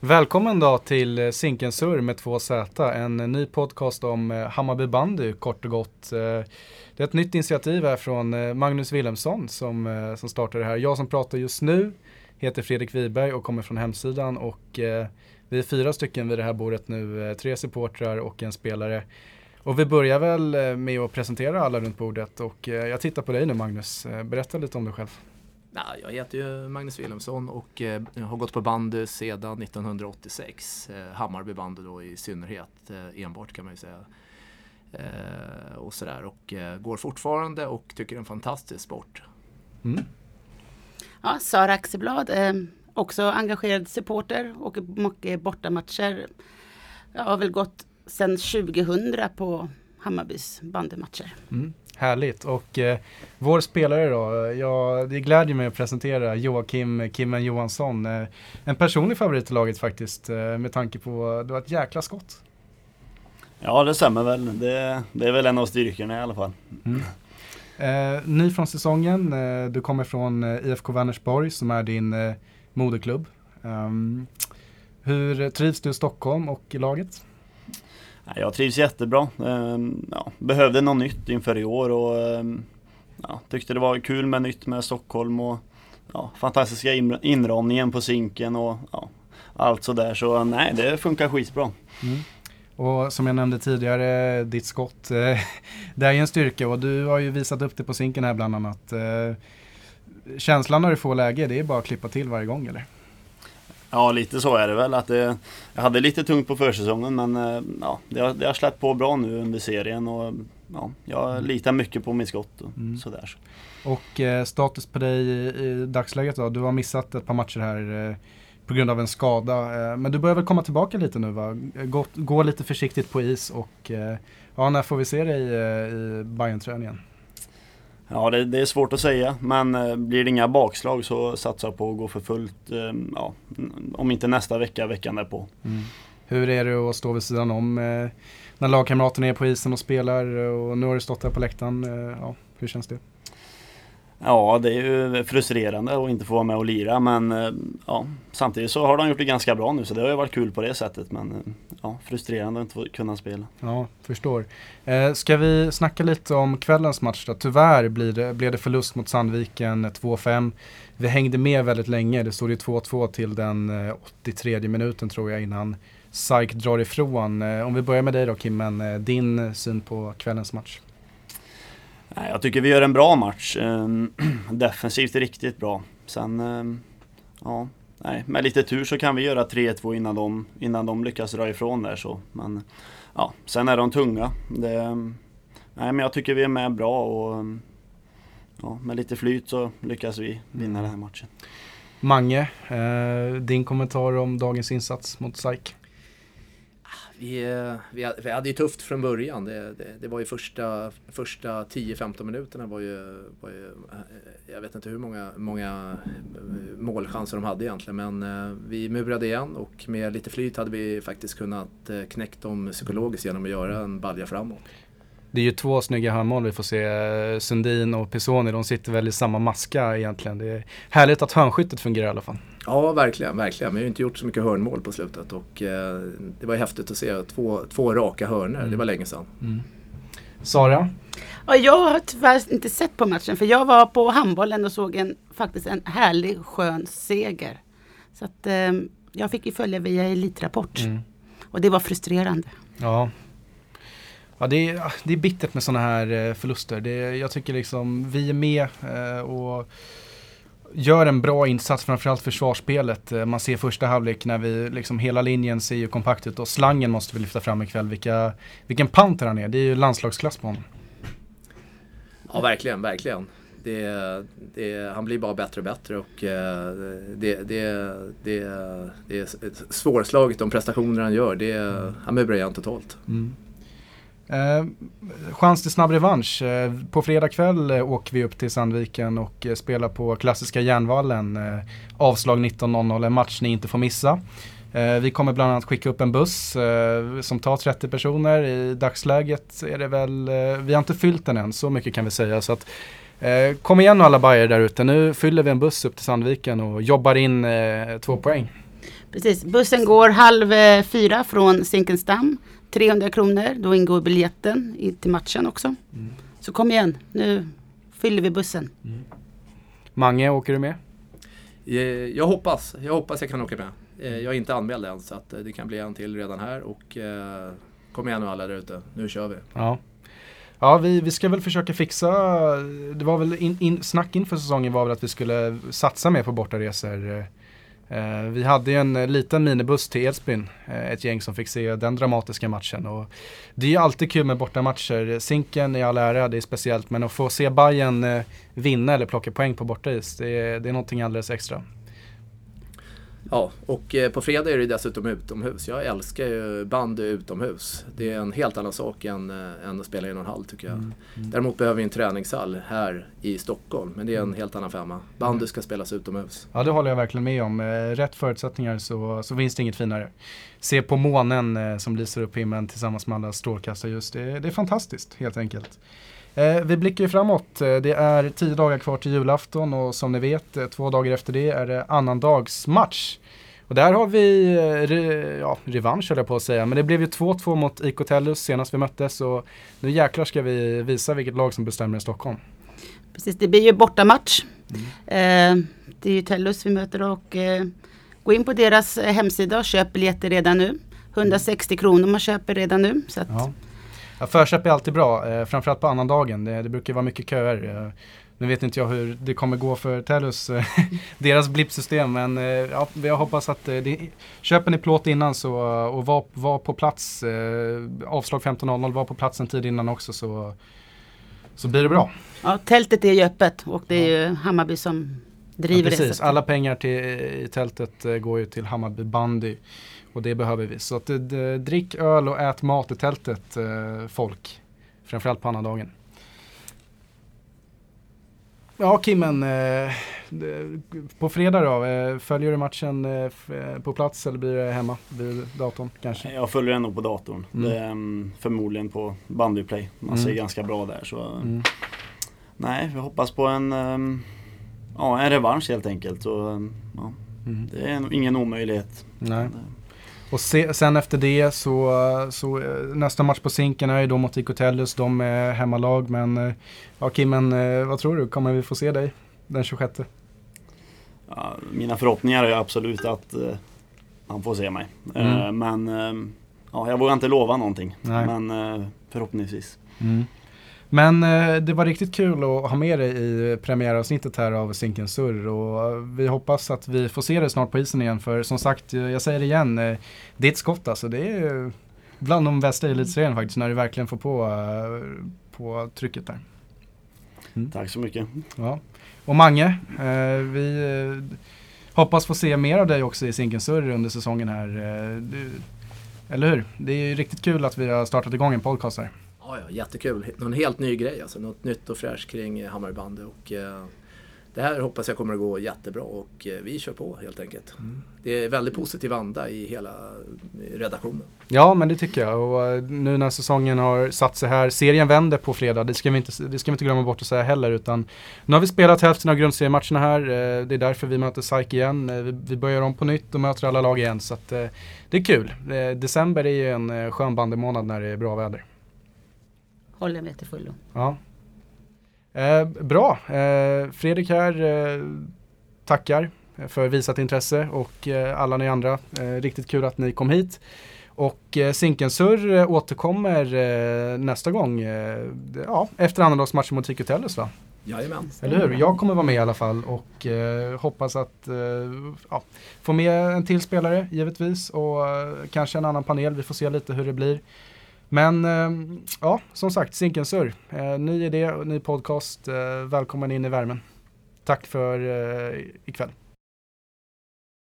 Välkommen då till Zinkensur med två Z, en ny podcast om eh, Hammarby bandy kort och gott. Eh, det är ett nytt initiativ här från eh, Magnus Wilhelmsson som, som startar det här. Jag som pratar just nu heter Fredrik Wiberg och kommer från hemsidan och vi är fyra stycken vid det här bordet nu, tre supportrar och en spelare. Och vi börjar väl med att presentera alla runt bordet och jag tittar på dig nu Magnus, berätta lite om dig själv. Ja, jag heter ju Magnus Wilhelmsson och eh, har gått på bandy sedan 1986. Eh, Hammarby bandy då i synnerhet, eh, enbart kan man ju säga. Och sådär och går fortfarande och tycker det är en fantastisk sport. Mm. Ja, Sara Axeblad, eh, också engagerad supporter, åker mycket bortamatcher. Jag har väl gått sedan 2000 på Hammarbys bandymatcher. Mm. Härligt och eh, vår spelare då, ja, det glädjer mig att presentera Joakim Kimmen Johansson. Eh, en personlig favorit i laget faktiskt eh, med tanke på, du har ett jäkla skott. Ja det stämmer väl, det, det är väl en av styrkorna i alla fall. Mm. Eh, ny från säsongen, eh, du kommer från eh, IFK Vänersborg som är din eh, moderklubb. Um, hur trivs du i Stockholm och i laget? Jag trivs jättebra. Ehm, ja, behövde något nytt inför i år och ehm, ja, tyckte det var kul med nytt med Stockholm och ja, fantastiska inramningen på Zinken och ja, allt sådär. Så nej, det funkar skitbra. Mm. Och som jag nämnde tidigare, ditt skott, eh, det är ju en styrka och du har ju visat upp det på Zinken här bland annat. Eh, känslan när du får läge, det är bara att klippa till varje gång eller? Ja, lite så är det väl. Att det, jag hade lite tungt på försäsongen men eh, ja, det, har, det har släppt på bra nu under serien och ja, jag litar mycket på mitt skott och mm. sådär. Och eh, status på dig i, i, dagsläget då? Du har missat ett par matcher här eh, på grund av en skada. Eh, men du börjar väl komma tillbaka lite nu va? Gå, gå lite försiktigt på is och eh, ja, när får vi se dig eh, i Bayern-träningen? Ja, det, det, är svårt att säga, men eh, blir det inga bakslag så satsar jag på att gå för fullt, eh, ja, om inte nästa vecka, veckan därpå. Mm. Hur är det att stå vid sidan om eh, när lagkamraterna är på isen och spelar och nu har du stått här på läktaren. Eh, ja, hur känns det? Ja, det är ju frustrerande att inte få vara med och lira men eh, ja, samtidigt så har de gjort det ganska bra nu så det har ju varit kul på det sättet men eh, ja, frustrerande att inte kunna spela. Ja, förstår. Eh, ska vi snacka lite om kvällens match då? Tyvärr blir det, blev det förlust mot Sandviken 2-5. Vi hängde med väldigt länge, det stod ju 2-2 till den 83 minuten tror jag innan SAIK drar ifrån. Om vi börjar med dig då Kimmen, din syn på kvällens match? Jag tycker vi gör en bra match. Ehm, defensivt riktigt bra. Sen, ehm, ja, nej, med lite tur så kan vi göra 3-2 innan de, innan de lyckas dra ifrån där så. Men ja, sen är de tunga. Det, nej, men jag tycker vi är med bra och ja, med lite flyt så lyckas vi vinna den här matchen. Mange, eh, din kommentar om dagens insats mot SAIK? Vi, eh, vi, vi hade ju tufft från början. Det, det, det var ju första, första 10-15 minuterna var ju, var ju, eh, Jag vet inte hur många, många eh, målchanser de hade egentligen men vi murade igen och med lite flyt hade vi faktiskt kunnat knäcka dem psykologiskt genom att göra en balja framåt. Det är ju två snygga handmål vi får se. Sundin och Pisoni, de sitter väl i samma maska egentligen. Det är härligt att hörnskyttet fungerar i alla fall. Ja, verkligen, verkligen. Vi har ju inte gjort så mycket hörnmål på slutet och eh, det var ju häftigt att se två, två raka hörnor. Mm. Det var länge sedan. Mm. Sara? Ja, jag har tyvärr inte sett på matchen för jag var på handbollen och såg en, faktiskt en härlig skön seger. Så att eh, jag fick ju följa via Elitrapport. Mm. Och det var frustrerande. Ja, Ja, det, är, det är bittert med sådana här eh, förluster. Det, jag tycker liksom vi är med eh, och gör en bra insats, framförallt försvarsspelet. Eh, man ser första halvlek när vi, liksom hela linjen ser ju kompakt ut och slangen måste vi lyfta fram ikväll. Vilka, vilken panter han är, det är ju landslagsklass på honom. Ja, verkligen, verkligen. Det, det, han blir bara bättre och bättre och det, det, det, det är svårslaget de prestationer han gör. Det, han är briljant totalt. Mm. Eh, chans till snabb revansch. Eh, på fredag kväll eh, åker vi upp till Sandviken och eh, spelar på klassiska Järnvallen. Eh, avslag 19.00, en match ni inte får missa. Eh, vi kommer bland annat skicka upp en buss eh, som tar 30 personer. I dagsläget är det väl, eh, vi har inte fyllt den än, så mycket kan vi säga. Så att, eh, kom igen alla Bajare där ute, nu fyller vi en buss upp till Sandviken och jobbar in två poäng. Precis, bussen går halv eh, fyra från Zinkensdamm. 300 kronor, då ingår biljetten i, till matchen också. Mm. Så kom igen, nu fyller vi bussen. Mange, åker du med? Eh, Jag hoppas, jag hoppas jag kan åka med. Eh, Jag är inte anmäld än så att det kan bli en till redan här och eh, kom igen nu alla där ute, nu kör vi. Ja. Ja, vi, vi ska väl försöka fixa, det var väl in, in, snack inför säsongen var väl att vi skulle satsa mer på bortaresor. Eh, vi hade ju en eh, liten minibuss till Edsbyn, eh, ett gäng som fick se den dramatiska matchen. Och det är ju alltid kul med bortamatcher. Zinken i all ära, det är speciellt, men att få se Bayern eh, vinna eller plocka poäng på bortais, det är, det är någonting alldeles extra. Ja, och eh, på fredag är det dessutom utomhus. Jag älskar ju bandy utomhus. Det är en helt annan sak än, eh, än att spela i en halv tycker jag. Däremot behöver vi en träningshall här i Stockholm, men det är en helt annan femma. Bandy ska spelas utomhus. Ja, det håller jag verkligen med om. Eh, Rätt förutsättningar så, så finns det inget finare. Se på månen som lyser upp himlen tillsammans med alla strålkastarljus. Det, det är fantastiskt helt enkelt. Eh, vi blickar ju framåt. Eh, Det är tio dagar kvar till julafton och som ni vet, eh, två dagar efter det är det annandagsmatch. Och där har vi re, ja, revansch höll jag på att säga, men det blev ju 2-2 mot IK Tellus senast vi möttes och nu jäklar ska vi visa vilket lag som bestämmer i Stockholm. Precis, det blir ju bortamatch. Eh, det är ju Tellus vi möter och eh, gå in på deras hemsida och köp biljetter redan nu. 160 kronor man köper redan nu. Så att, Ja. Ja, förköp är alltid bra, eh, framförallt på annandagen. Det, det brukar vara mycket köer. Eh, nu vet inte jag hur det kommer gå för Tellus, eh, deras blippsystem, men eh, ja, jag hoppas att det, köper ni plåt innan så, och var, var på plats, eh, avslag 15.00, var på plats en tid innan också så, så blir det bra. ja, tältet är ju öppet och det är ju Hammarby som driver det. precis, alla pengar till, i tältet eh, går ju till Hammarby bandy och det behöver vi. Så att, drick öl och ät mat i tältet eh, folk, framförallt på annandagen. Ja Kimmen, eh, på fredag då, eh, följer du matchen eh, på plats eller blir det hemma vid datorn kanske? Jag följer den nog på datorn. Mm. Det är, mm, förmodligen på Bandyplay. Man ser Mm. ganska bra där. Så, Mm. Nej, vi hoppas på en, ehm, ja, en revansch helt enkelt. Så, ehm, ja, Mm. det är ingen omöjlighet. Nej. Och se, sen efter det så, så eh, nästa match på Zinken är ju då mot IK Tellus. De är hemmalag men eh, ja Kimmen, eh, vad tror du? Kommer vi få se dig den 26? Ja, mina förhoppningar är absolut att eh, han får se mig. Mm. Eh, men ehm, ja, jag vågar inte lova någonting. Nej. Men eh, förhoppningsvis. Men eh, det var riktigt kul att ha med dig i premiäravsnittet här av Zinken Surr och vi hoppas att vi får se dig snart på isen igen för som sagt, eh, jag säger det igen, eh, det är ett skott alltså. Det är bland de bästa i elitserien faktiskt när du verkligen får på, eh, på trycket där. Tack så mycket. Ja. Och Mange, eh, vi eh, hoppas få se mer av dig också i Zinkensurr under säsongen här. Eh, du, eller hur? Det är ju riktigt kul att vi har startat igång en podcast här. Ja, ja, jättekul. Någon helt ny grej alltså. Något nytt och fräscht kring eh, Hammarby bandy. Och, eh, det här hoppas jag kommer att gå jättebra och eh, vi kör på helt enkelt. Det är väldigt positiv anda i hela eh, redaktionen. Ja, men det tycker jag. Och eh, nu när säsongen har satt sig här, serien vänder på fredag, det ska vi inte, det ska vi inte glömma bort att säga heller. Utan nu har vi spelat hälften av grundseriematcherna här. Det är därför vi möter SAIK igen. Vi, vi börjar om på nytt och möter alla lag igen. Så att, det är kul. December är ju en skön bandymånad när det är bra väder. Håller med till fullo. Ja. Eh, bra. Eh, Fredrik här eh, tackar för visat intresse och eh, alla ni andra. Eh, riktigt kul att ni kom hit. Och eh, Zinkensur eh, återkommer eh, nästa gång, eh, ja, efter annandagsmatchen mot IK Tellus va? Jajamän. Eller hur? Jag kommer vara med i alla fall och eh, hoppas att eh, ja, få med en till spelare givetvis och eh, kanske en annan panel. Vi får se lite hur det blir. Men eh, ja, som sagt, Zinkensur. Eh, ny idé, ny podcast. Eh, välkommen in i värmen. Tack för eh, ikväll.